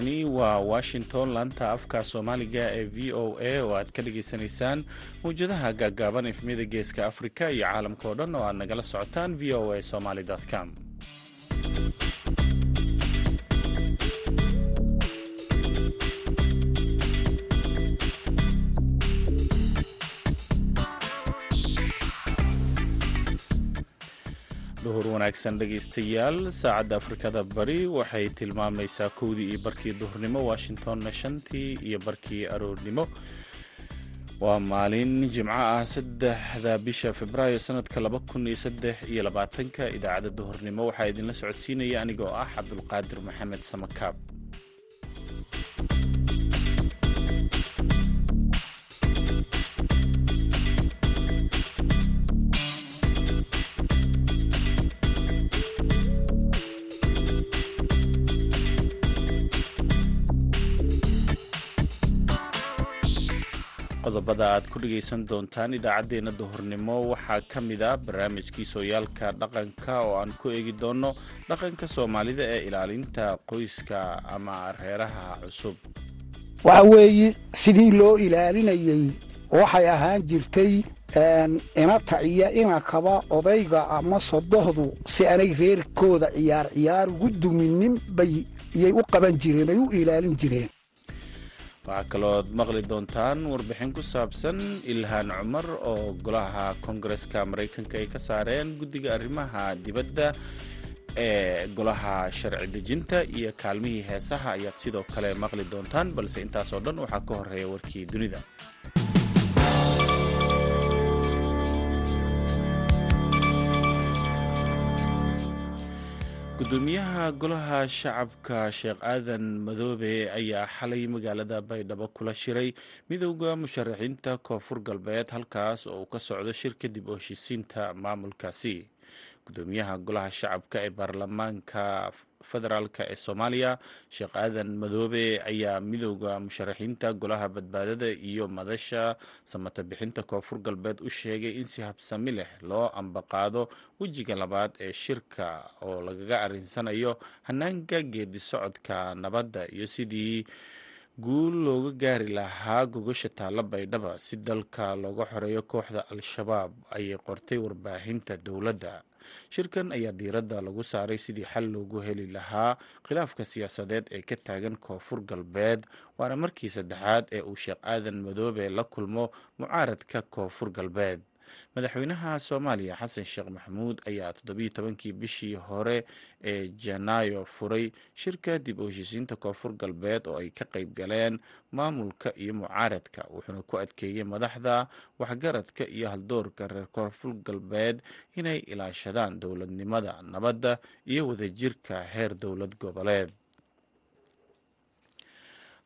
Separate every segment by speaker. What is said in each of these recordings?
Speaker 1: halkani waa washington laanta afka soomaaliga ee v o a oo aad ka dhagaysanaysaan mawjadaha gaagaaban efmiyada geeska afrika iyo caalamka oo dhan oo aad nagala socotaan v o a somaly com duhur wanaagsan dhegaystayaal saacadda afrikada bari waxay tilmaamaysaa kowdii iyo barkii duhurnimo washingtonna shantii iyo barkii aroornimo. Waa maalin jimco ah saddexda bisha februaayo sanadka laba kun iyo saddex iyo labaatanka idaacadda duhurnimo waxaa idinla socodsiinaya anigoo ah cabdulqaadir maxamed samakaab qodobada aad ku dhegaysan doontaan idaacaddeenna duhurnimo. Waxaa ka mid ah barnaamijkii sooyaalka dhaqanka oo aan ku eegi doonno dhaqanka soomaalida ee ilaalinta qoyska ama reeraha cusub.
Speaker 2: Waxa weeye sidii loo ilaalinayey waxay ahaan jirtay inata iyo inakaba odayga ama sodohdu si aanay reerkooda ciyaar ciyaar ugu duminin bay iyay u qaban jireen ay u ilaalin jireen
Speaker 1: waxaa kalooad maqli doontaan warbixin ku saabsan ilhaan cumar oo golaha koongareska maraykanka ay ka saareen guddiga arrimaha dibadda ee golaha sharci dejinta iyo kaalmihii heesaha ayaad sidoo kale maqli doontaan balse intaasoo dhan waxaa ka horreeya warkii dunida gudoomiyaha golaha shacabka sheekh aadan madoobe ayaa xalay magaalada baydhabo kula shiray. Midowda musharaxiinta koonfur galbeed halkaas oo uu ka socdo shir kadib oo heshiisiinta maamulkaasi. Gudoomiyaha golaha shacabka ee baarlamaanka federaalk ee soomaaliya. Sheekh aadan madoobe ayaa midowda musharaxiinta golaha badbaadada iyo madasha samata bixinta koonfur galbeed u sheegay in si habsami leh loo ambaqaado wejiga labaad ee shirka oo lagaga arinsanayo hanaanka geedi socodka nabadda iyo sidii guul looga gaari lahaa gogasha taalla baydhaba si dalka looga xoreeyo kooxda al-shabaab ayay qortay warbaahinta dowladda shirkan ayaa diiradda lagu saaray sidii xal loogu heli lahaa khilaafka siyaasadeed ee ka taagan koonfur galbeed waana markii saddexaad ee uu sheekh aadan madoobe la kulmo mucaaradka koonfur galbeed madaxweynaha soomaaliya xasan sheekh maxamuud ayaa toddobiyo tobankii bishii hore ee janaayo furay shirka dib u heshiisiinta koonfur galbeed oo ay ka qayb galeen maamulka iyo mucaaradka wuxuuna ku adkeeyey madaxda waxgaradka iyo haldoorka reer koonfur galbeed inay ilaashadaan dowladnimada nabadda iyo wadajirka heer dowlad goboleed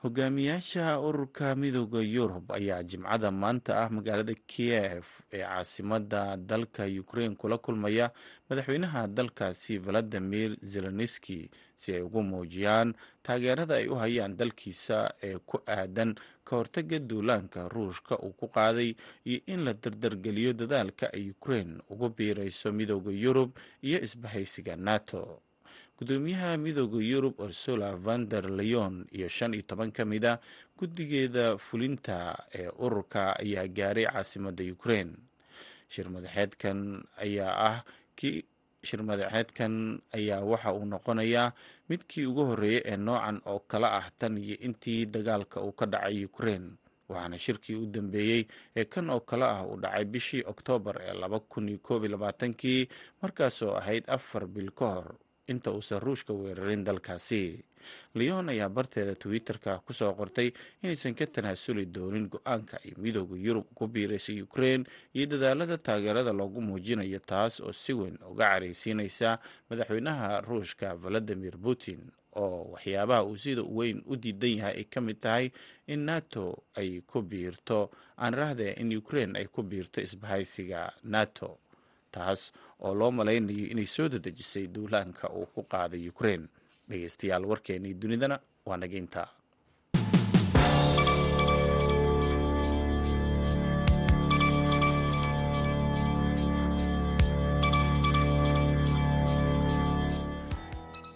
Speaker 1: hogaamiyaasha ururka midooda yurub ayaa jimcada maanta ah magaalada kiev ee caasimada dalka ukrain kula kulmaya madaxweynaha dalkaasi valadimir zelenski si ay ugu muujiyaan taageerada ay u hayaan dalkiisa ee ku aadan ka hortaga duulaanka ruushka uu ku qaaday iyo in la dardargeliyo dadaalka ay ukrain ugu biirayso midooda yurub iyo isbahaysiga nato gudoomiyaha midooda yurub ursula vander leon iyo shan iyo toban ka mid a guddigeeda fulinta ee ururka ayaa gaaray caasimada ukrain shir madaxeedkan ayaa ah ki shir madaxeedkan ayaa waxa uu noqonayaa midkii ugu horreeyay ee noocan oo kale ah tan iyo intii dagaalka uu ka dhacay ukrain waxaana shirkii u dambeeyey ee kan oo kale ah uu dhacay bishii oktoobar ee laba kun iyo koob iyo labaatankii markaasoo ahayd afar bil ka hor inta uusan ruushka weerarin dalkaasi leon ayaa barteeda twitter-ka ku soo qortay inaysan ka tanaasuli doonin go'aanka ay midooda yurub ku biiraysay ukrain iyo dadaalada taageerada loogu muujinayo taas oo si weyn uga caraysiinaysa madaxweynaha ruushka valadimir putin oo waxyaabaha uu sida weyn u diidan yahay ay ka mid tahay in nato ay ku biirto aan rahdee in ukrain ay ku biirto isbahaysiga nato taas oo loo malaynayo inay soo dadejisay duulaanka uu ku qaaday ukrain dhegeystayaal warkeenii dunidana waa nageynta.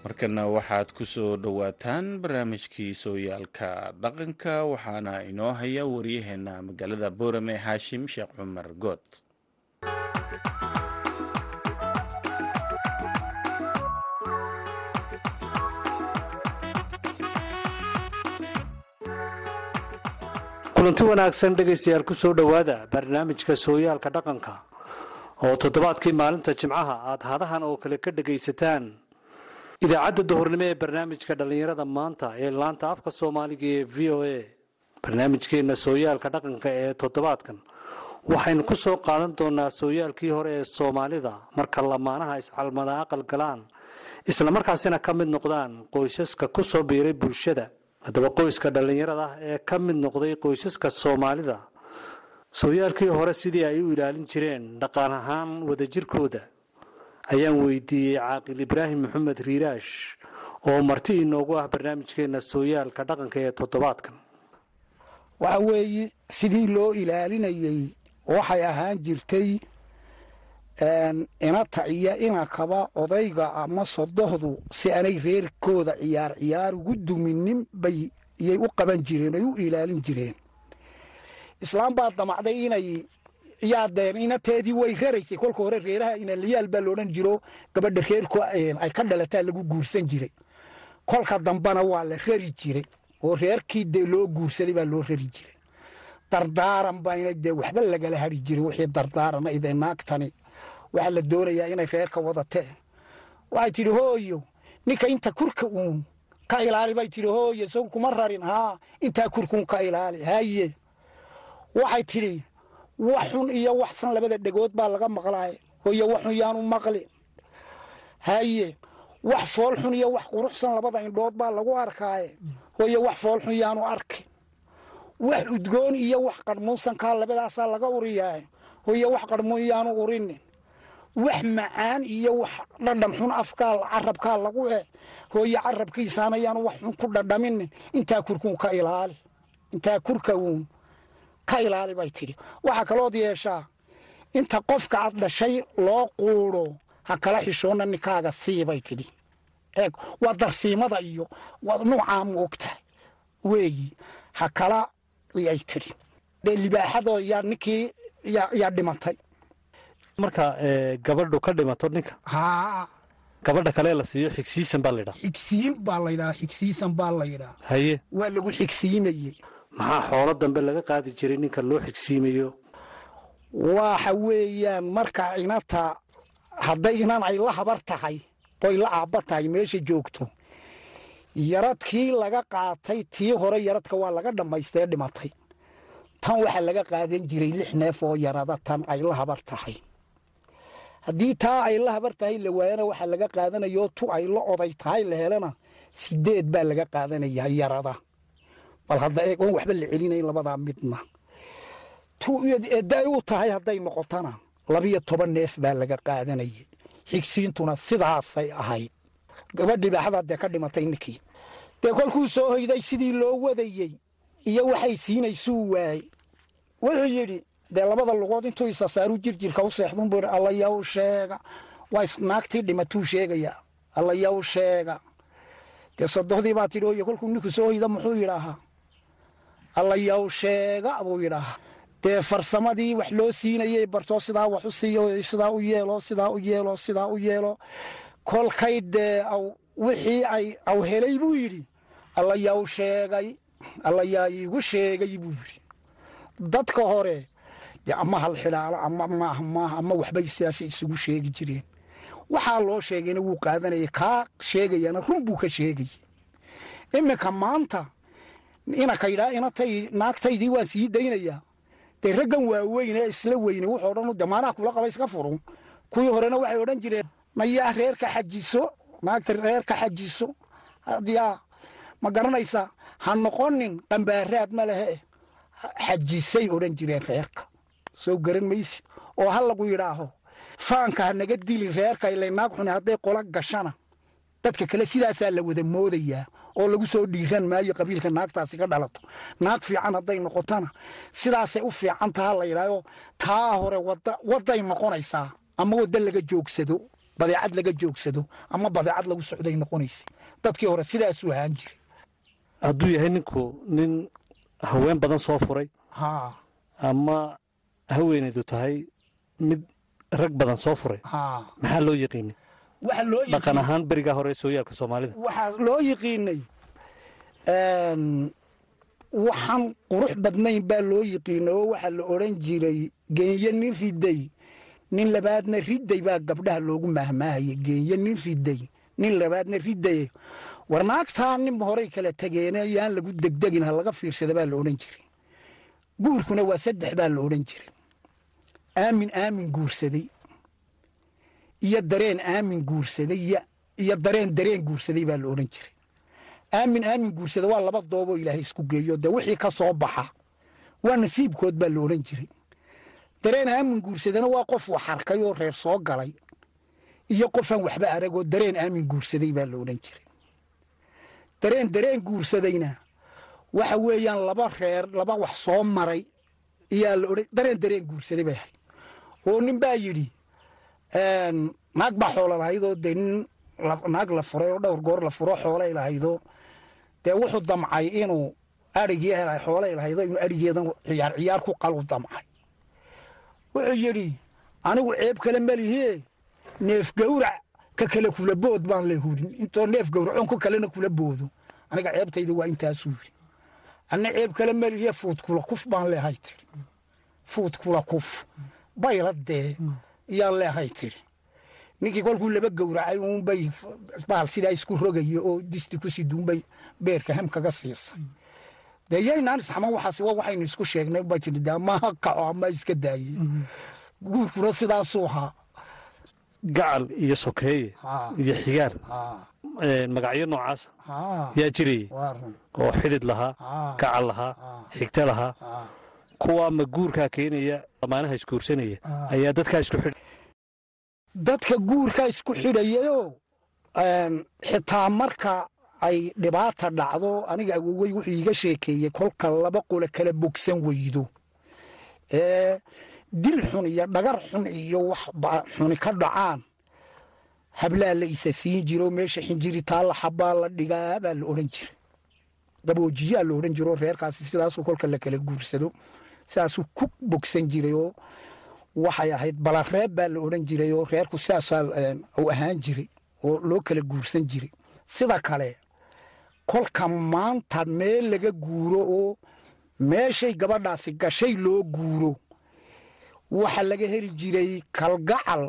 Speaker 1: Markana waxaad ku soo dhowaataan barnaamijkii sooyaalka dhaqanka waxaana inoo haya waryaheena magaalada boorame haashim sheekh cumar good
Speaker 3: kulanti wanaagsan dhegaystayaal ku soo dhowaada barnaamijka sooyaalka dhaqanka oo toddobaadkii maalinta jimcaha aad hadahan oo kale ka dhegaysataan. Idaacadda duhurnimo ee barnaamijka dhallinyarada maanta ee laanta afka soomaaliga ee v o a barnaamijkeenna sooyaalka dhaqanka ee toddobaadkan waxaynu ku soo qaadan doonaa sooyaalkii hore ee soomaalida marka lamaanaha iscalmada aqal galaan islamarkaasina ka mid noqdaan qoysaska ku soo biiray bulshada haddaba qoyska dhallinyarada ah ee ka mid noqday qoysaska soomaalida sooyaalkii hore sidii ay u ilaalin jireen dhaqan ahaan wadajirkooda ayaan weydiiyey caaqil ibraahim maxamed riiraash oo marti inoogu ah barnaamijkeenna sooyaalka dhaqanka ee toddobaadkan.
Speaker 2: Waxa weeye sidii loo ilaalinayey waxay ahaan jirtay inata iyo inakaba odayga ama sodohdu si aanay reerkooda ciyaar ciyaar ugu duminin bay yay u qaban jireen ay u ilaalin jireen. Islaam baa damacday inay yaadeen inateedii way raraysay kolka hore reeraha inalayaal baa loodhan jiro gabadha reerku ay ka dhalataa lagu guursan jiray. Kolka dambana waa la rari jiray oo reerkii dee loo guursaday baa loo rari jiray. Dardaaran bayna dee waxba lagala hari jirin wixii dardaarana ide naagtani waxaa la doonayaa inay reerka wadatee. Waxay tidhi hooyo ninka inta kurka uun ka ilaali bay tidhi hooyo isagu kuma rarin haa intaa kurkuun ka ilaali haye waxay tidhi wax xun iyo wax san labada dhegood baa laga maqlaaye hooyo wax xun yaanu maqlin haye wax fool xun iyo wax quruxsan labada indhood baa lagu arkaaye hooyo wax fool xun yaanu arkin. Wax udgoon iyo wax qarhmuunsankaa labadaasaa laga uriyaaye hooyo wax qarhmuun yaanu urinin wax macaan iyo wax dhadham xun afkaa carabkaa lagu e hooyo carabkiisaana yaanu wax xun ku dhadhaminin intaa kurkuun ka ilaali. Intaa kurka uun ka ilaali bay tidhi. Waxaa kalood yeeshaa inta qofka aad dhashay loo quudho ha kala xishoonna ninkaaga sii bay tidhi. Eeg waa darsiimada iyo waa nuucaa moogtahay weeyi ha kala yay tidhi. Dee libaaxadoo yaa ninkii yaa dhimatay
Speaker 3: marka gabadhu ka dhimato ninka.
Speaker 2: Haa.
Speaker 3: Gabadha kale la siiyo xigsiisan baa laydhaha
Speaker 2: xigsiin baa laydhaha xigsiisan baa laydhaha
Speaker 3: haye.
Speaker 2: Waa lagu xigsiimayey
Speaker 3: maxaa xoolo dambe laga qaadi jiray ninka loo xigsiimayo
Speaker 2: waxa weeyaan marka inata hadday inan ay la habar tahay oy la aabba tahay meesha joogto yaradkii laga qaatay tii hore yaradka waa laga dhammaystee dhimatay. Tan waxaa laga qaadan jiray lix neef oo yarada tan ay la habar tahay haddii taa ay la habar tahay la waayana waxaa laga qaadanayoo tu ay la oday tahay la helana sideed baa laga qaadanaya yarada. Bal hadda eeg oon waxba la celinayn labadaa midna. Eday u tahay hadday noqotona labiyo toban neef baa laga qaadanayay. Xigsiintuna sidaasay ahayd. Gabadhii dee ka dhimatay ninkii. Dee kolkuu soo hoyday sidii loo wadayey iyo waxay siinaysuu waayey wuxuu yidhi dee labada lugood intuu isasaaruu jirjirka u seexdun buu alla yaw sheega. Waa naagtii dhimatuu sheegayaa alla yaw sheega. Dee sodohdii baa tidhi oyo kolkuu ninku soo hoyda muxuu yidhaahaa? Alla yaw sheega buu yidhaahaa. Dee farsamadii wax loo siinayey bartoo sidaa wax u siiyo sidaa u yeelo sidaa u yeelo sidaa u yeelo. Kolkay dee wixii ay aw helay buu yidhi. Alla yaw sheegay. Alla yaa iigu sheegay buu yidhi. Dadka hore ama hal xidhaalo ama maah ama waxbay sidaasay isugu sheegi jireen. Waxaa loo sheegayna wuu qaadanaya kaa sheegayana run buu ka sheegayay. Iminka maanta inaka yidhaa inatay naagtaydii waan sii daynayaa. Dee raggan waaweyn isla weyne wuxuu odhan de maanaha kula qaba iska furun kuwii horena waxay odhan jireen mayaa reerka xajiso naagta reerka xajiso yaa ma garanaysaa ha noqonin qambaaraad ma lehe xajisay odhan jireen reerka soo garan maysid oo ha lagu yidhaaho. Faanka ha naga dili reerka ilay naag xuni hadday qola gashana dadka kale sidaasaa la wada moodayaa oo lagu soo dhiiran maayo qabiilka naagtaasi ka dhalato. Naag fiican hadday noqotona sidaasay u fiican taha la yidhaaho taa hore waday noqonaysaa. Ama wadda laga joogsado badeecad laga joogsado ama badeecad lagu socday noqonaysay dadkii hore sidaasuu ahaan jiray.
Speaker 3: Hadduu yahay ninku nin haween badan soo furay.
Speaker 2: Haa.
Speaker 3: Ama haweenaydu tahay mid rag badan soo furay. Maxaa loo
Speaker 2: loo
Speaker 3: dhaqan ahaan berigaa hore sooyaalka soomaalida.
Speaker 2: Waxaa loo yiqiinay een, waxaan qurux badnayn baa loo yiqiinay oo waxaa la odhan jiray geenye nin riday. Nin labaadna riday baa gabdhaha loogu mahmaahaya geenye nin riday. Nin labaadna riday. War naagtaa nin horay kala tegeene yaan lagu degdegin ha laga fiirsada baa la odhan jiray. Guurkuna waa saddex baa la odhan jiray aamin aamin guursaday. Iyo dareen aamin guursaday iyo- dareen dareen guursaday baa la odhan jiray. Aamin aamin guursada waa laba dooboo ilaahay isku geeyo dee wixii ka soo baxa waa nasiibkood baa la odhan jiray. Dareen aamin guursadana waa qof wax arkay oo reer soo galay iyo qofaan waxba aragoo dareen aamin guursaday baa la odhan jiray. Dareen dareen guursadayna waxa weeyaan laba reer laba wax soo maray iyaa la odhan dareen dareen guursaday bay ahayd oo nin baa yidhi naag baa xoola lahaydoo dee nin la- naag la furay oo dhowr goor la furo xoolay lahaydoo dee wuxuu damcay inuu helay xoolay lahaydo inuu adhigeedan ciyaar ciyaar ku qalu damcay. Wuxuu yidhi anigu ceeb kale malihie neef gawrac ka kale kula bood baan hudin intoo neef gawracoon ku kalena kula boodo. Aniga ceebtayda waa intaasuu yidhi. Anna ceeb kale malihie fuud kula kuf baan leehay tiri. Fuud kula kuf bayla dee iyaan leehay tiri ninkii kolkuu laba gowracay uunbay baal sidaa isku rogayo oo disti ku siduunbay beerka ham kaga siisay dee yaynaan isxaman waxaas waa waxaynu isku sheegnay bay tidhi dee amaha kaco ama iska daaye guurkuna sidaasuu ahaa
Speaker 3: gacal iyo sokeeye iyo xigaar. Magacyo noocaasa yaa jirayay oo xidhid lahaa
Speaker 2: haa
Speaker 3: gacal lahaa xigta lahaa
Speaker 2: haa
Speaker 3: kuwaa ma guurkaa keenaya lamaanaha isguursanaya
Speaker 2: Ah.
Speaker 3: ayaa dadkaa isku xidh
Speaker 2: dadka guurka isku xidhayayoo een, xitaa marka ay dhibaata dhacdo aniga awowey wuxuu iiga sheekeeyey kolka laba qole kala bogsan weydo. Ee dil xun iyo dhagar xun iyo wax xuni ka dhacaan. Hablaa la isa siin jiro meesha xinjiritaa la xabaa la dhigaa baa la odhan jiray. Daboojiyaa la odhan jiro reerkaasi sidaasuu kolka la kala guursado sidaasuu ku bogsan jiray oo waxay ahayd balareeb baa la odhan jiray oo reerku sidaasaa uu ahaan jiray oo loo kala guursan jiray. Sida kale kolka maanta meel laga guuro oo meeshay gabadhaasi gashay loo guuro waxa laga heli jiray kalgacal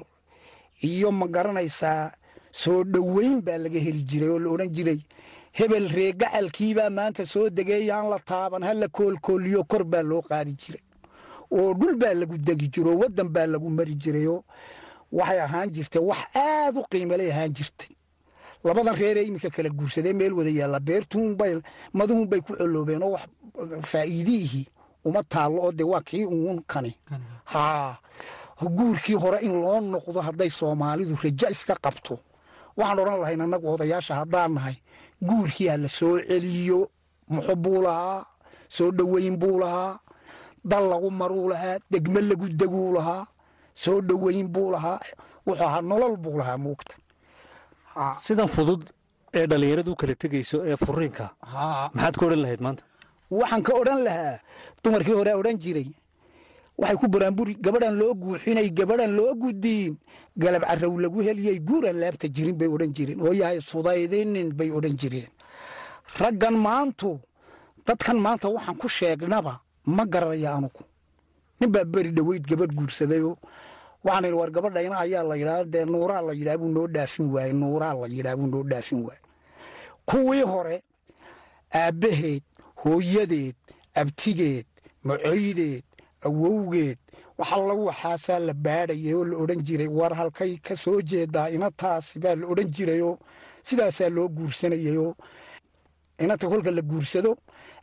Speaker 2: iyo ma garanaysaa soo dhoweyn baa laga heli jiray oo la odhan jiray hebel ree gacalkiibaa maanta soo degeeyaan la taaban ha la koolkooliyo kor baa loo qaadi jiray. Oo dhul baa lagu degi jiro oo waddan baa lagu mari jirayoo waxay ahaan jirtay wax aad u qiimalay ahaan jirtay. Labadan reeree iminka kala guursadee meel wada yaalla beertuunbay maduhunbay ku coloobeen oo wax faa'iidihii uma taallo oo dee waa kii uun kani. Haa guurkii hore in loo noqdo hadday soomaalidu raja iska qabto. Waxaan odhan lahayn annagu odayaasha haddaan nahay guurkii ha la soo celiyo muxu buu lahaa soo dhoweyn buu lahaa dal lagu maruu lahaa degme lagu deguu lahaa soo dhoweyn buu lahaa wuxuu ahaa nolol buu lahaa muugta.
Speaker 3: Sidan fudud ee dhallinyaradu u kala tegayso ee furiinka maxaad ka odhan lahayd maanta?
Speaker 2: Waxaan ka odhan lahaa dumarkii hore odhan jiray waxay ku baraanburi gabadhan loo guuxinay gabadhan loo gudiin galab carrow lagu heliyey guuran laabta jirin bay odhan jireen. Oo yahay sudaydinin bay odhan jireen. Raggan maantu dadkan maanta waxaan ku sheegnaba ma garanaya anugu. Nin baa beri dhoweyd gabadh guursadayoo waxaan idhi war gabadhayna ayaa la yidhaa dee nuuraa la yidhaa buu noo dhaafin waaye nuuraa la yidhaa buu noo dhaafin waaye kuwii hore aabbaheed hooyadeed abtigeed macoydeed awowgeed. Waxa lagu waxaasaa la baadhayay oo la odhan jiray war halkay ka soo jeedaa inataasi baa la odhan jirayoo sidaasaa loo guursanayayoo inanta kolka la guursado.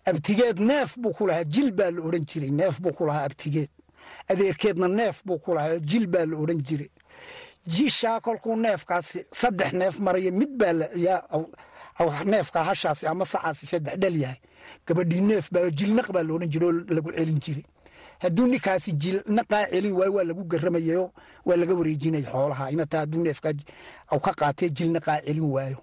Speaker 2: Abtigeed neef buu ku jil baa la odhan jiray neef buu ku abtigeed. Adeerkeedna neef buu ku jil baa la odhan jiray. Jishaa kolkuu neefkaasi saddex neef maraya mid baa neefkaa hashaasi ama sacaasi saddex dhal yahay. Gabadhii neef baa jilnaq baa la odhan jiray oo lagu celin jiray hadduu ninkaasi jilna qaacelin waayo waa lagu garamayayo waa laga wareejinaya xoolaha. Inataa hadduu neefkaa ka qaatee jilna qaacelin waayo.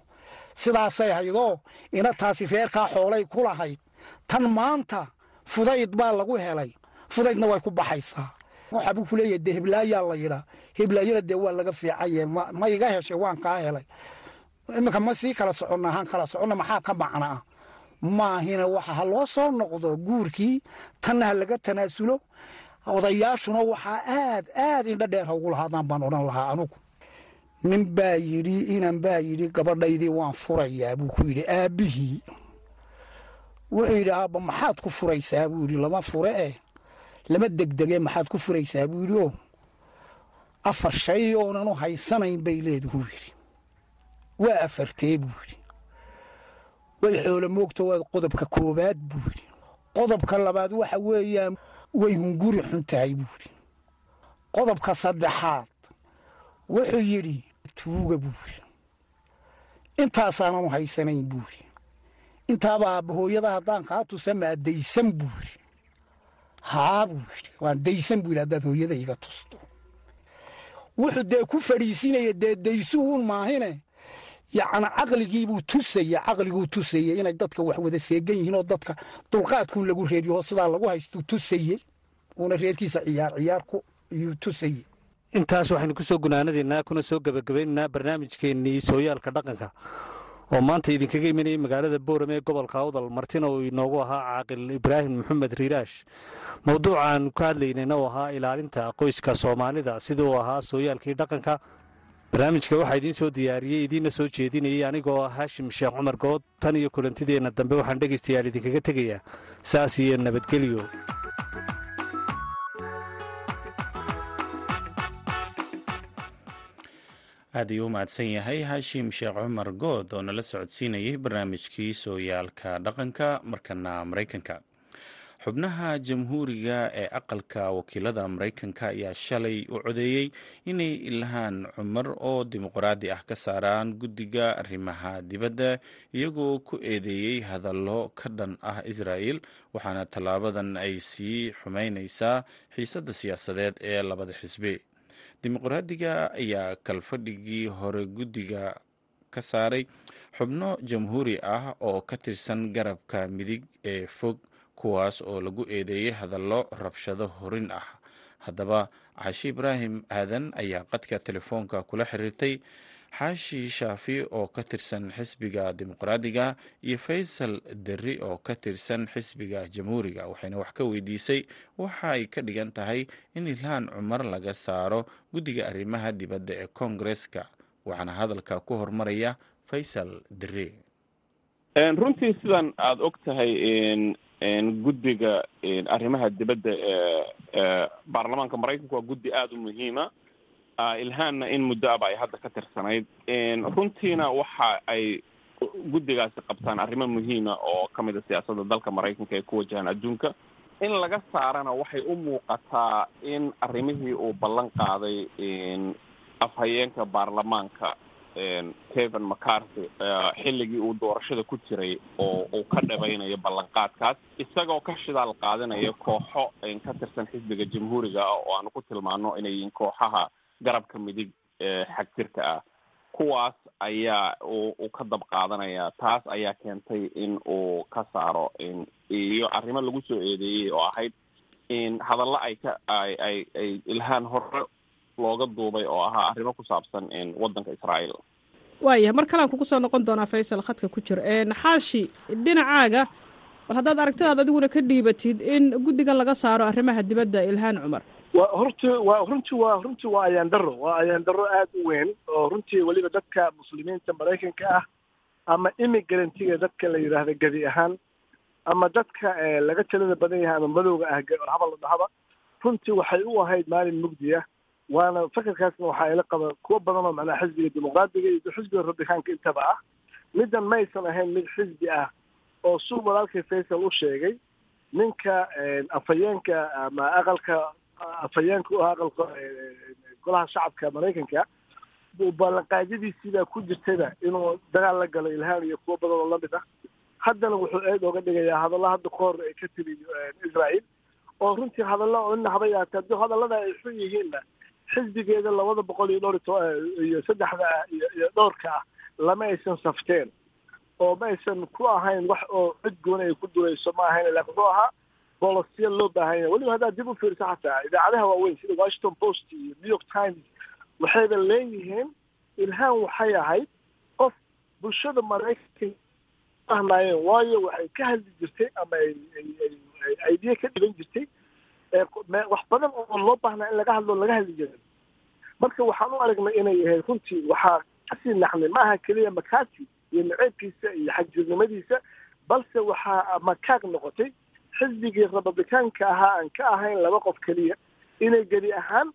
Speaker 2: Sidaasay haydoo inataasi reerkaa xoolay ku lahayd. Tan maanta fudayd baa lagu helay. Fudaydna way ku baxaysaa. Waxaabuu ku leeyahay heblaayaa la yidhaa heblaayana dee waa laga fiicaye ma iga heshay waan kaa helay. Iminka ma sii kala soconna ahaan kala soconna maxaa ka macna ah maahina waxa ha loo soo noqdo guurkii tanna ha laga tanaasulo. Odayaashuna waxaa aad aad indho dheer ha ugu lahaadaan baan odhan lahaa anugu. Nin baa yidhi inan baa yidhi gabadhaydii waan furayaa buu ku yidhi aabbihii wuxuu yidhi aabba maxaad ku furaysaa? Buu yidhi lama fure eh. Lama degdege maxaad ku furaysaa? Buu yidhi oo afar shay oonan u haysanayn bay leeduhu yidhi. Waa afartee buu yidhi way xoolo moogto waa qodobka koowaad yidhi qodobka labaad waxa weeyaan way hunguri xun tahay buu yidhi qodobka saddexaad wuxuu yidhi tuuga buu yidhi intaasaanan haysanayn buu yidhi intaaba aabbahooyada haddaan kaa tusa maa daysan yidhi haa buu yidhi waan daysan buu yidhi haddaad hooyada iga tusto. Wuxuu dee ku fadhiisinaya dee daysuhuun maahine yacni caqligiibuu tusaya caqliguu tusayey inay dadka wax wada seegan yihiin oo dadka dulqaadkuun lagu reeriyo oo sidaa lagu haystuu tusayey. Uuna reerkiisa ciyaar ciyaarku iyuu tusayey.
Speaker 3: Intaas waxaynu ku soo gunaanadaynaa kuna soo gebagabaynaynaa barnaamijkeennii sooyaalka dhaqanka. Oo maanta idinkaga imanayay magaalada boorame ee gobolka awdal martina uu inoogu ahaa caaqil ibraahim maxamed riiraash. Mowduucaanu ka hadlaynayna uu ahaa ilaalinta qoyska soomaalida siduu ahaa sooyaalkii dhaqanka barnaamijka waxaa idiin soo diyaariyey idiinna soo jeedinayay anigoo ah haashim sheekh cumar good. Tan iyo kulantideenna dambe waxaan dhegaystayaal idinkaga tegayaa. Saas iyo nabadgelyo.
Speaker 1: Aad ayuu u yahay haashim sheekh cumar good oo nala socodsiinayay barnaamijkii sooyaalka dhaqanka. Markana maraykanka xubnaha jamhuuriga ee aqalka wakiilada maraykanka ayaa shalay u codeeyey inay ilhaan cumar oo dimuqraadi ah ka saaraan guddiga arrimaha dibadda iyagoo ku eedeeyey hadallo ka dhan ah israa'el waxaana tallaabadan ay sii xumeyneysaa xiisadda siyaasadeed ee labada xisbi. Dimuqraadiga ayaa kalfadhigii hore guddiga ka saaray xubno jamhuuri ah oo ka tirsan garabka midig ee fog kuwaas oo lagu eedeeyey hadallo rabshado horin ah. Haddaba xaashi ibraahim aadan ayaa qadka telefoonka kula xiriirtay xaashi shaafi oo ka tirsan xisbiga dimuqraadiga iyo faysal derri oo ka tirsan xisbiga jamhuuriga. Waxayna wax ka weydiisay waxa ay ka dhigan tahay in ilhaan cumar laga saaro guddiga arrimaha dibadda ee koongareska waxaana hadalka ku hormaraya faysal derri.
Speaker 4: Runtii sidan aada og tahay guddiga arrimaha dibadda ee baarlamaanka maraykanka waa guddi aada u muhiima. Ilhaanna in muddo aba ay hadda ka tirsanayd. Runtiina waxa ay guddigaasi qabtaan arrimo muhiima oo ka mid a siyaasadda dalka maraykanka ay ku wajahaan adduunka. In laga saarana waxay u muuqataa in arrimihii uu ballan qaaday afhayeenka baarlamaanka kevin mccarthy xilligii uu doorashada ku jiray oo uu ka dhabaynayo ballanqaadkaas isagoo ka shidaal qaadanaya kooxo ka tirsan xisbiga jamhuuriga ah oo aanu ku tilmaano inay yihiin kooxaha garabka midig ee xagjirka ah. Kuwaas ayaa uu ka dab qaadanaya taas ayaa keentay in uu ka saaro iyo arrimo lagu soo eedeeyey oo ahayd hadallo ay ka ay ay ay ilhaan hore looga duubay oo ahaa arrimo ku saabsan waddanka israa'iil.
Speaker 5: Waayahay mar kalean kugu soo noqon doonaa faysal khadka ku jira. Xaashi dhinacaaga bal haddaad aragtidaad adiguna ka dhiibatid in guddigan laga saaro arrimaha dibadda ilhaan cumar.
Speaker 6: Wa horti waa runtii waa runtii waa ayaandaro waa ayaandaro aada u weyn oo runtii weliba dadka muslimiinta maraykanka ah ama imigrantiga dadka la yidhaahda gedi ahaan ama dadka laga talada badan yahay ama madowga ah haba la dhahaba runtii waxay u ahayd maalin mugdi ah waana fakarkaasna waxaa ila qaba kuwo badan oo macnaha xisbiga dimuqraadiga iyo xisbiga rabitaanka intaba ah. Middan maysan ahayn mid xisbi ah oo su walaalkay faysal u sheegay ninka afhayeenka ama aqalka afhayeenka u ah aqalka golaha shacabka maraykanka ballanqaadyadiisiibaa ku jirtayba inuu dagaal la galo ilhaan iyo kuwo badan oo la mid ah. Haddana wuxuu eed ooga dhigayaa hadalla hadda ka hor ay ka tiri israael oo runtii hadalla oo ina haba yaata haddii hadallada ay xun yihiinna xisbigeeda labada boqol iyo dhowr iyo saddexda ah iyo dhowrka ah lama aysan safteen. Oo ma aysan ku ahayn wax oo cid gooni ay ku durayso ma ahayn. Laakiin wuxuu ahaa bolosiya loo baahan yahay. Weliba haddaad dib u fiiriso xataa idaacadaha waaweyn sida washington post iyo new york times waxayba leeyihiin ilhaan waxay ahayd qof bulshada maraykanka fahmaayeen waayo waxay ka hadli jirtay ama ay idea ka dhiban jirtay wax badan oo loo baahnaa in laga hadlo laga hadli jiray. Marka waxaan u aragnay inay ahayd runtii waxaa ka sii naxnay ma aha keliya makati iyo naceebkiisa iyo xagjirnimadiisa balse waxaa makaag noqotay. Xisbigii republicaanka ahaa aan ka ahayn laba qof keliya. Inay gedi ahaan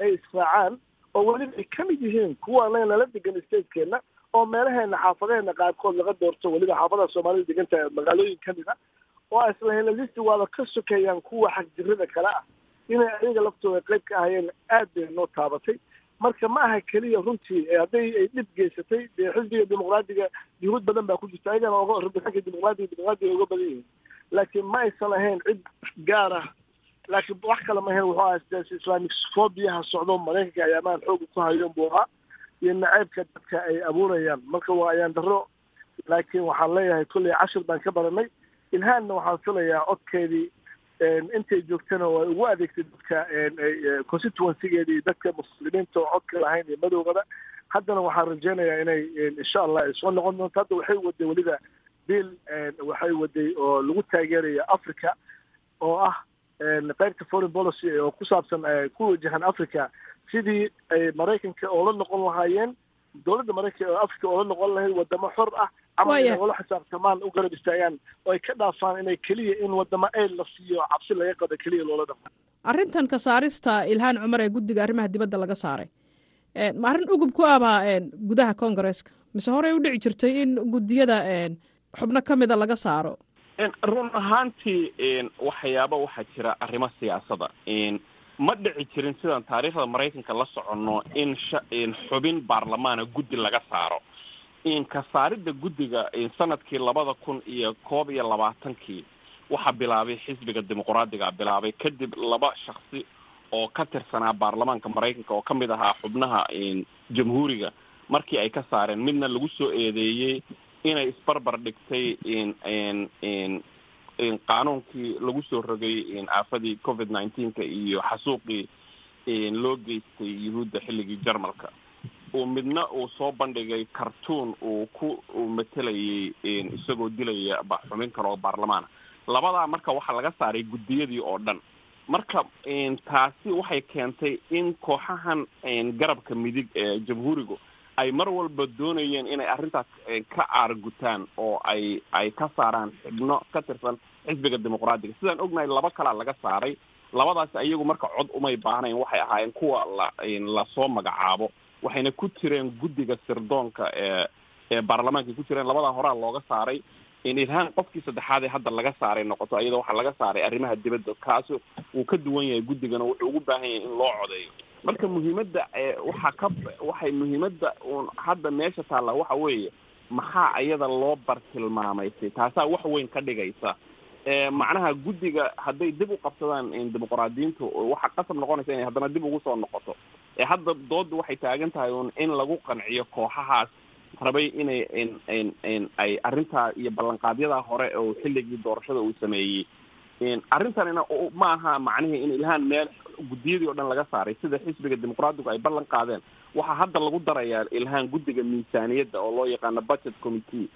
Speaker 6: ay israacaan oo weliba ay ka mid yihiin kuwa anaga nala degan stateskeenna oo meelaheena xaafadeheena qaarkood laga doorto weliba xaafadaha soomaalida degan tahay magaalooyin ka mid a oo islahelalisti waaba ka sokeeyaan kuwa xagjirada kale ah. Inay ayaga laftooda qayb ka ahayeen aad bay noo taabatay. Marka ma aha keliya runtii hadday ay dhib geysatay dee xisbiga dimuqraadiga yuhuud badan baa ku jirta. Ayagana oga rabitaanka dimuqraadiga dimuqraadiga uga badan yihiin. Laakiin ma aysan ahayn cid gaar ah. Laakiin wax kale ma ahayn wuxuu ahaa islamic phobiaha socdo maraykanka ayaamaan xooga ku hayoon buu ahaa. Iyo naceybka dadka ay abuurayaan. Marka waa ayaan darro laakiin waxaan leeyahay kolley cashir baan ka baranay ilhaanna waxaan filayaa codkeedii intay joogtana way ugu adeegtay dadka constituencygeeda iyo dadka muslimiinta oo codka lahayn iyo madowgaba haddana waxaan rajeynayaa inay insha allah ay soo noqon doonto. Hadda waxay waday weliba bill waxay waday oo lagu taageeraya africa oo ah qaybta foreign policy oo ku saabsan ku wajahan africa sidii ay maraykanka oola noqon lahaayeen dowladda maraykanka oo africa oola noqon lahayd wadamo xor ah ama inay ula xisaabtamaan u garab istaagaan oo ay ka dhaafaan inay keliya in wadamo ayl la siiyo cabsi laga qado keliya loola dhaqmo.
Speaker 5: Arrintan ka saarista ilhaan cumar ee guddiga arrimaha dibadda laga saaray. Ma arrin ugub ku abaa gudaha congaresska mise horey u dhici jirtay in guddiyada xubno ka mida laga saaro?
Speaker 4: Run ahaantii waxyaaba waxaa jira arrimo siyaasada ma dhici jirin sidaan taariikhda maraykanka la soconno in in xubin baarlamaana guddi laga saaro ka saaridda guddiga sannadkii labada kun iyo koob iyo labaatankii waxaa bilaabay xisbiga dimuqraadiga bilaabay kadib laba shaksi oo ka tirsanaa baarlamaanka maraykanka oo ka mid ahaa xubnaha jamhuuriga. Markii ay ka saareen midna lagu soo eedeeyey inay isbarbar dhigtay qaanuunkii lagu soo rogay aafadii covid nineteenka iyo xasuuqii loo geystay yuhuudda xilligii jarmalka uu midna uu soo bandhigay cartoon uu ku matelayay isagoo dilaya xubin kale oo baarlamaana. Labadaa marka waxaa laga saaray guddiyadii oo dhan. Marka taasi waxay keentay in kooxahan garabka midig ee jamhuurigu ay mar walba doonayeen inay arrintaas ka aargutaan oo ay ay ka saaraan xibno ka tirsan xisbiga dimuqraadiga. Sidaan ognahay laba kalaa laga saaray. Labadaas ayagu marka cod umay baahnayn waxay ahaayeen kuwa la la soo magacaabo waxayna ku jireen guddiga sirdoonka ee ee baarlamaanka ku jireen labadaa horaa looga saaray. Ilhaan qofkii saddexaad ee hadda laga saaray noqoto iyada waxaa laga saaray arrimaha dibadda kaasu wuu ka duwan yahay guddigana wuxuu ugu baahan yahay in loo codeeyo. Marka muhiimadda waxaa ka waxay muhiimadda uun hadda meesha taalla waxa weeye maxaa iyada loo bartilmaamaysay taasaa wax weyn ka dhigaysa. Macnaha guddiga hadday dib u qabsadaan dimuqraadiyiintu waxaa qasab noqonaysa inay haddana dib ugu soo noqoto hadda doodda waxay taagan tahay un in lagu qanciyo kooxahaas rabay inay ay arrintaa iyo ballanqaadyadaa hore oo xilligii doorashada uu sameeyey. Arrintanina ma aha macnihii in ilhaan meel guddiyadii o dhan laga saaray sida xisbiga dimuqraadigu ay ballan qaadeen waxaa hadda lagu darayaa ilhaan guddiga miisaaniyadda oo loo yaqaano budget committee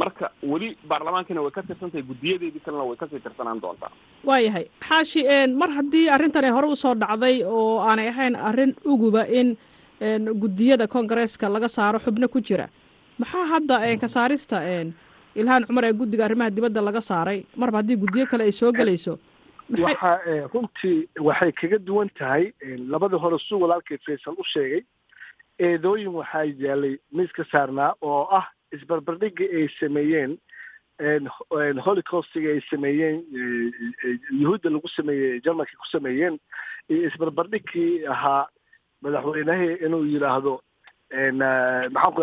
Speaker 4: marka weli baarlamaankina way ka tirsantahay guddiyadeedii kalena way ka sii tirsanaan doontaa.
Speaker 5: Waayahay xaashi mar haddii arrintan ay hore u soo dhacday oo aanay ahayn arrin uguba in guddiyada congareeska laga saaro xubno ku jira maxaa hadda ka saarista ilhaan cumar ee guddiga arrimaha dibadda laga saaray? Marba haddii guddiyo kale ay soo gelayso
Speaker 6: waxa runtii waxay kaga duwan tahay labadii hore suu walaalkay faysal u sheegay eedooyin waxaa yaalay miiska saarnaa oo ah isbarbardhigii ay sameeyeen holocaustigii ay sameeyeen yuhuudda lagu sameeyey jarmalka ku sameeyeen iyo isbarbardhigkii ahaa madaxweynahii inuu yidhaahdo maxaan ku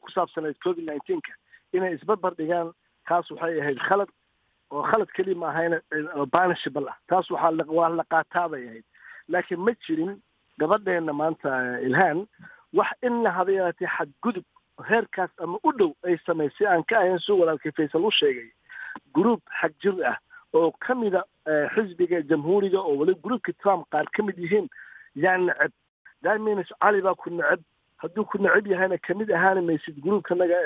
Speaker 6: ku saabsanayd covid nineteenka inay isbarbar dhigaan kaas waxay ahayd khalad oo khalad keliya ma ahayna banishable ah taas waxaa waa la qaataa bay ahayd laakiin ma jirin gabadheena maanta ilhaan wax haba yaraatee xadgudub heerkaas ama u dhow ay samaysay aan ka ahayn suu walaalkay faysal u sheegay. Gruub xag jir ah oo ka mida xisbiga jamhuuriga oo wali gruubka trump qaar ka mid yihiin yaa neceb. Damins cali baa ku neceb. Hadduu ku neceb yahayna ka mid ahaani maysid gruubkanaga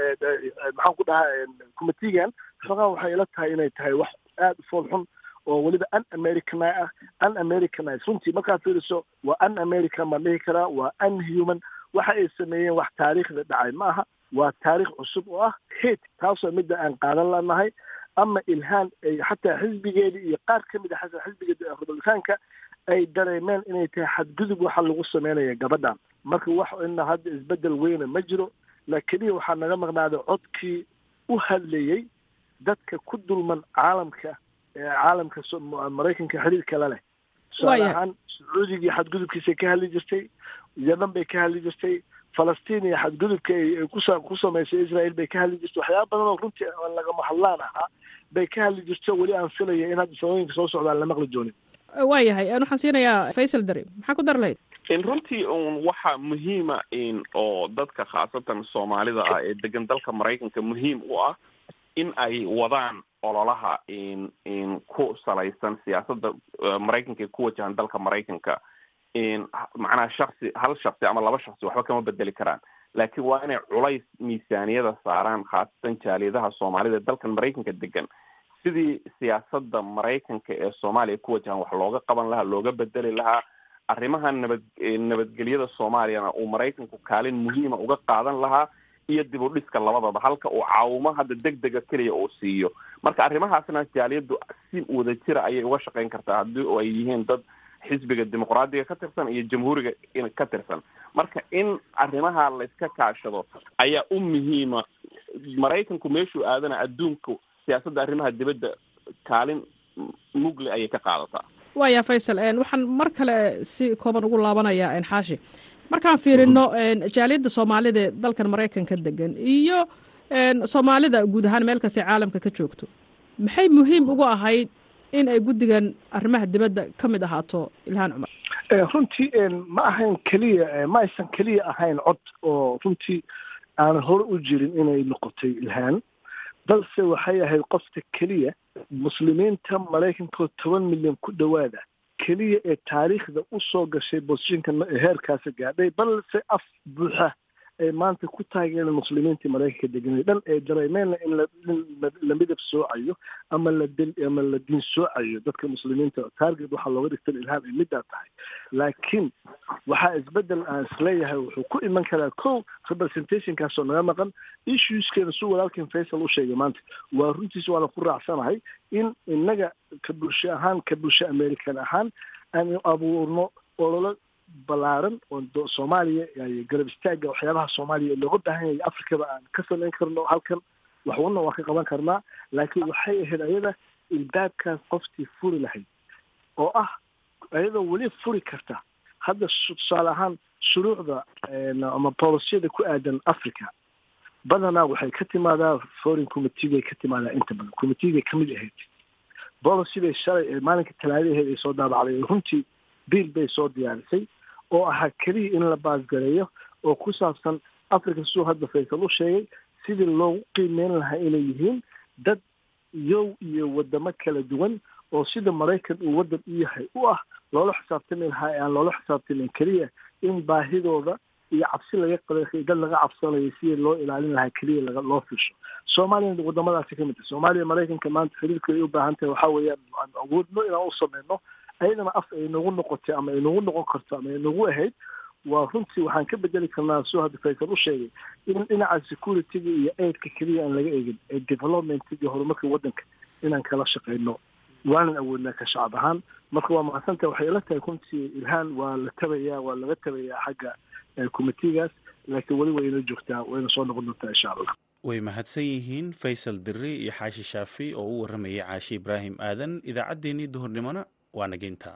Speaker 6: maxaan ku dhahaa committeegan xogaan waxay ila tahay inay tahay wax aada u fool xun oo weliba un americani ah. Un americanize runtii markaad fiiriso waa un american baan dhihi karaa waa un human waxa ay sameeyeen wax taariikhda dhacay ma aha waa taariikh cusub oo ah hate taasoo midda aan qaadan lanahay ama ilhaan ay xataa xisbigeedii iyo qaar ka mid a xisbiga republikaanka ay dareemeen inay tahay xadgudub waxa lagu sameynaya gabadhan. Marka wax ina hadda isbeddel weyna ma jiro laakiniya waxaa naga maqnaaday codkii u hadlayey dadka ku dulman caalamka caalamka maraykanka xiriirka la leh tusaale ahaan sacuudigii xadgudubkiisay ka hadli jirtay yaman bay ka hadli jirtay falastiin iyo xadgudubka ku samaysay israel bay ka hadli jirtay waxyaaba badan oo runtii aan lagama hadlaan ahaa bay ka hadli jirto weli aan filaya in hadda sanooyinka soo socdaan la maqli doonin.
Speaker 5: Waa yahay. Waxaan siinayaa faysal dari maxaa ku dar lahayd
Speaker 4: runtii un waxa muhiima oo dadka khaasatan soomaalida ah ee degan dalka maraykanka muhiim u ah in ay wadaan ololaha ku salaysan siyaasadda maraykanka ee ku wajahan dalka maraykanka macnaha shaksi hal shaksi ama laba shaksi waxba kama bedeli karaan laakiin waa inay culays miisaaniyada saaraan khaasatan jaaliyadaha soomaalida dalkan maraykanka degan sidii siyaasadda maraykanka ee soomaaliya ku wajahan wax looga qaban lahaa looga bedeli lahaa arrimaha nabad nabadgelyada soomaaliyana uu maraykanku kaalin muhiima uga qaadan lahaa iyo dib u dhiska labadaba halka uu caawimo hadda deg dega keliya uu siiyo marka arrimahaasna jaaliyaddu si wadajira ayay uga shaqayn kartaa haddii ay yihiin dad xisbiga dimuqraadiga ka tirsan iyo jamhuuriga ka tirsan. Marka in arrimaha la iska kaashado ayaa u muhiima. Maraykanku meeshuu aadana adduunku siyaasadda arrimaha dibadda kaalin mugle ayay ka qaadataa.
Speaker 5: Waaya faysal waxaan mar kale si kooban ugu laabanayaa xaashi. Markaan fiirino jaaliyadda soomaalida dalkan maraykanka degan iyo soomaalida guud ahaan meel kastay caalamka ka joogto. Maxay muhiim ugu ahayd in ay guddigan arrimaha dibadda ka mid ahaato ilhaan cumar.
Speaker 6: Runtii ma ahayn keliya ma aysan keliya ahayn cod oo runtii aanan hore u jirin inay noqotay ilhaan. Balse waxay ahayd qofta keliya muslimiinta maraykanka toban milyan ku dhowaada keliya ee taariikhda u soo gashay bosishinka heerkaasi gaadhay balse af buuxa ay maanta ku taageereen muslimiintii maraykanka deganay dhan ee dareemeenna in la midab soocayo ama la ama la diin soocayo dadka muslimiinta target waxaa looga dhigta ilhaan ay middaa tahay. Laakiin waxaa isbeddel aan is leeyahay wuxuu ku iman karaa ko representationkaasoo naga maqan issueskeena suu walaalkan faysal u sheegay maanta. Waa runtiis waana ku raacsanahay in inaga ka bulsho ahaan ka bulsho american ahaan aan abuurno ololo ballaaran oo soomaaliya garab istaaga waxyaabaha soomaaliya looga baahan yahay afrikaba aan ka samayn karno halkan waxwana waan ka qaban karnaa laakiin waxay ahayd ayada ilbaabkaas qoftii furi lahayd oo ah ayadoo weli furi karta. Hadda tusaale ahaan shuruucda ama boolisiyada ku aadan africa badanaa waxay ka timaadaa foreign committeegay ka timaadaa inta badan committeegay ka mid ahayd. Policy bay shalay maalinka talaadaheed ay soo daabacday runtii biil bay soo diyaarisay oo ahaa keliya in la baasgareeyo oo ku saabsan africa suu hadda faysal u sheegay sidii loogu qiimeyn lahaa inay yihiin dad yow iyo wadamo kala duwan oo sida maraykan uu waddan u yahay u ah loola xisaabtami lahaa ee aan loola xisaabtamin keliya in baahidooda iyo cabsi laga qabay dad laga cabsanayo sidii loo ilaalin lahaa keliya laga loo fisho soomaaliyana wadamadaasi ka mid tahay soomaaliya maraykanka maanta xiriirka ay u baahan tahay waxaa weeyaan aan awoodno inaan u sameyno ayadana af ay nagu noqotay ama ay noqon karto ama ay ahayd waa runtii waxaan ka bedeli karnaa soo hadda faysal u sheegay in dhinaca securityga iyo aidka keliya aan laga egin ee developmentka iyo horumarka waddanka inaan kala shaqeyno waanan awoodnaa ka shacab ahaan marka waa mahadsanta waxay ila tahay runtii ilhaan waa la tabayaa waa laga tabayaa xagga committeegaas laakiin weli wayna joogtaa wayna soo noqon doontaa insha allah
Speaker 1: way mahadsan yihiin faysal diri iyo xaashi shaafi oo u waramayay caashi ibraahim aadan idaacaddeenii duhurnimona waa nageynta